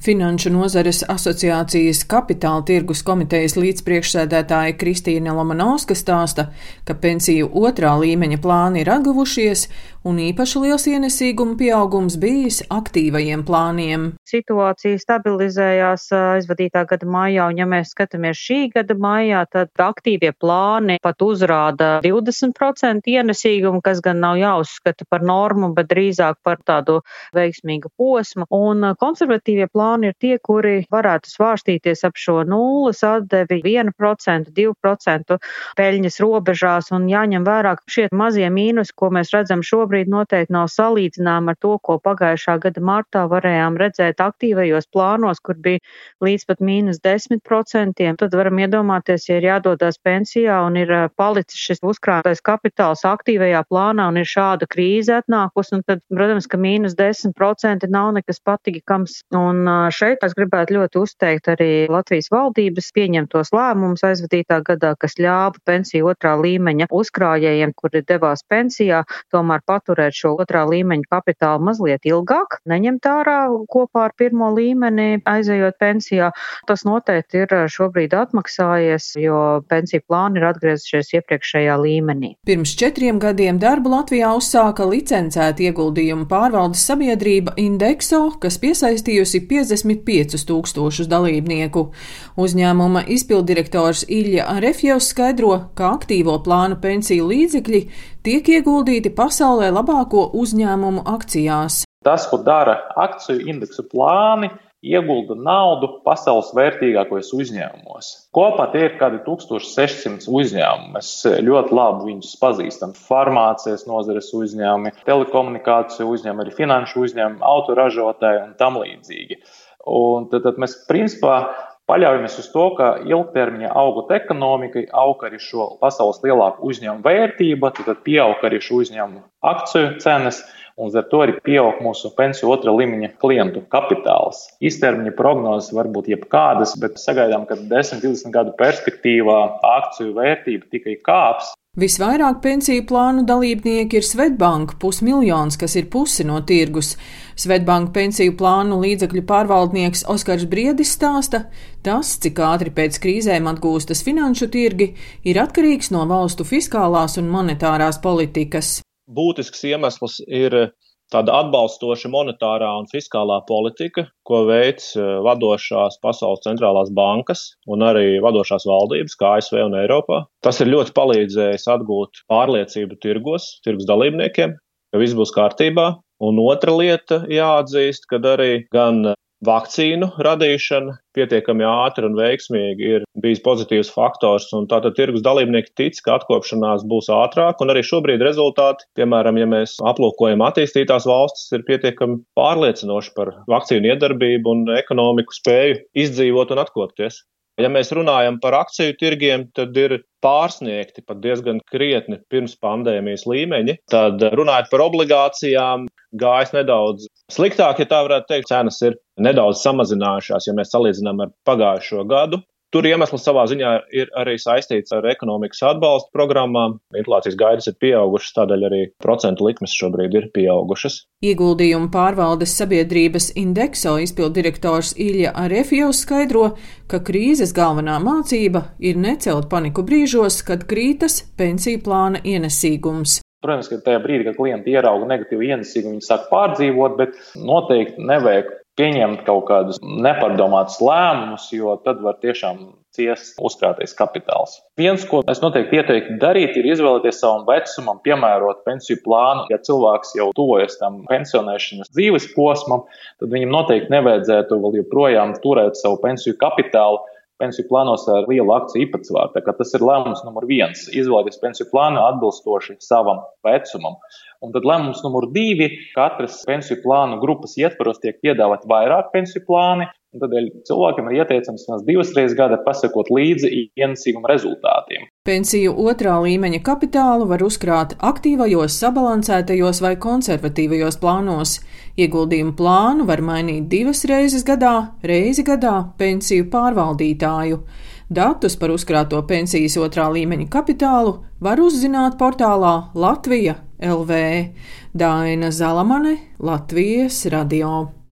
Finanšu nozares asociācijas kapitāla tirgus komitejas līdzpriekšsēdētāja Kristīna Lamanovska stāsta, ka pensiju otrā līmeņa plāni ir atguvušies un īpaši liels ienesīguma pieaugums bijis aktīvajiem plāniem. Situācija stabilizējās aizvadītā gada maijā, un ja mēs skatāmies šī gada maijā, tad aktīvie plāni pat uzrāda 20% ienesīgumu, kas gan nav jāuzskata par normu, bet drīzāk par tādu veiksmīgu posmu, un konservatīvie plāni plāni ir tie, kuri varētu svārstīties ap šo nulles atdevi 1%, 2% peļņas robežās un jāņem vērā, ka šie mazie mīnus, ko mēs redzam šobrīd, noteikti nav salīdzināmi ar to, ko pagājušā gada martā varējām redzēt aktīvajos plānos, kur bija līdz pat mīnus 10%. Tad varam iedomāties, ja ir jādodas pensijā un ir palicis šis uzkrātais kapitāls aktīvajā plānā un ir šāda krīze atnākusi, un tad, protams, ka mīnus 10% nav nekas patīkams. Un šeit es gribētu ļoti uzteikt arī Latvijas valdības pieņemtos lēmumus aizvadītā gadā, kas ļāva pensiju otrā līmeņa uzkrājējiem, kuri devās pensijā, tomēr paturēt šo otrā līmeņa kapitālu mazliet ilgāk, neņemt ārā kopā ar pirmo līmeni, aizejot pensijā. Tas noteikti ir šobrīd atmaksājies, jo pensiju plāni ir atgriezušies iepriekšējā līmenī. Pirms četriem gadiem darbu Latvijā uzsāka licencēta ieguldījumu pārvaldes sabiedrība Indexo, kas piesaistījusi 50 55 tūkstošus dalībnieku. Uzņēmuma izpildirektors Ilja Arefjevs skaidro, ka aktīvo plānu pensiju līdzekļi tiek ieguldīti pasaulē labāko uzņēmumu akcijās. Tas, ko dara akciju indeksu plāni, iegulda naudu pasaules vērtīgākajos uzņēmumos. Kopā tie ir kādi 1600 uzņēmumi. Mēs ļoti labi viņus pazīstam. Farmācijas nozares uzņēmumi, telekomunikāciju uzņēmumi, arī finanšu uzņēmumi, autoražotāji un tam līdzīgi. Un tad, tad mēs principā paļaujamies uz to, ka ilgtermiņā augot ekonomikai, aug arī šo pasaules lielāku uzņēmumu vērtība, tad pieaug arī šo uzņēmumu akciju cenas. Un ar to arī pieaug mūsu pensiju otrā līmeņa klientu kapitāls. Īstermiņa prognozes var būt jebkādas, bet sagaidām, ka 10, 20 gadu perspektīvā akciju vērtība tikai kāps. Visvairāk pensiju plānu dalībnieki ir Svetbanka pusmiljons, kas ir pusi no tirgus. Svetbanka pensiju plānu līdzekļu pārvaldnieks Oskars Briedis stāsta, tas, cik ātri pēc krīzēm atgūstas finanšu tirgi, ir atkarīgs no valstu fiskālās un monetārās politikas. Būtisks iemesls ir tāda atbalstoša monetārā un fiskālā politika, ko veids e, vadošās pasaules centrālās bankas un arī vadošās valdības, kā ASV un Eiropā. Tas ir ļoti palīdzējis atgūt pārliecību tirgos, tirgus dalībniekiem, ka viss būs kārtībā. Un otra lieta jāatzīst, ka arī gan vakcīnu radīšana pietiekami ātri un veiksmīgi ir bijis pozitīvs faktors, un tātad tirgus dalībnieki tic, ka atkopšanās būs ātrāk, un arī šobrīd rezultāti, piemēram, ja mēs aplūkojam attīstītās valstis, ir pietiekami pārliecinoši par vakcīnu iedarbību un ekonomiku spēju izdzīvot un atkopties. Ja mēs runājam par akciju tirgiem, tad ir pārsniegti pat diezgan krietni pirms pandēmijas līmeņi. Tad runājot par obligācijām, gājis nedaudz sliktāk, ja tā varētu teikt. Cenas ir nedaudz samazinājušās, ja mēs salīdzinām ar pagājušo gadu. Tur iemesls savā ziņā ir arī saistīts ar ekonomikas atbalstu programmām. Inflācijas gaidas ir pieaugušas, tādēļ arī procentu likmes šobrīd ir pieaugušas. Ieguldījumu pārvaldes sabiedrības Indexo izpildirektors Ilja Arefjovs skaidro, ka krīzes galvenā mācība ir necelt paniku brīžos, kad krītas pensiju plāna ienesīgums. Protams, ka tajā brīdī, kad klienti ierauga negatīvu ienesīgumu, viņi sāk pārdzīvot, bet noteikti nevajag pieņemt kaut kādus nepardomātus lēmumus, jo tad var tiešām ciest uzkrātais kapitāls. Viens, ko es noteikti ieteiktu darīt, ir izvēlēties savam vecumam piemērot pensiju plānu. Ja cilvēks jau tuvojas tam pensionēšanas dzīves posmam, tad viņam noteikti nevajadzētu vēl joprojām turēt savu pensiju kapitālu pensiju plānos ar lielu akciju īpatsvaru. Tas ir lēmums numur viens - izvēlēties pensiju plānu atbilstoši savam vecumam. Un tad lēmums numur divi - katras pensiju plānu grupas ietvaros tiek piedāvāt vairāk pensiju plāni, Tādēļ cilvēkam ir ieteicams vismaz divas reizes gadā pasakot līdzi ienesīguma rezultātiem. Pensiju otrā līmeņa kapitālu var uzkrāt aktīvajos, sabalansētajos vai konservatīvajos plānos. Ieguldījumu plānu var mainīt divas reizes gadā, reizi gadā pensiju pārvaldītāju. Datus par uzkrāto pensijas otrā līmeņa kapitālu var uzzināt portālā Latvija LV. Daina Zalamane, Latvijas radio.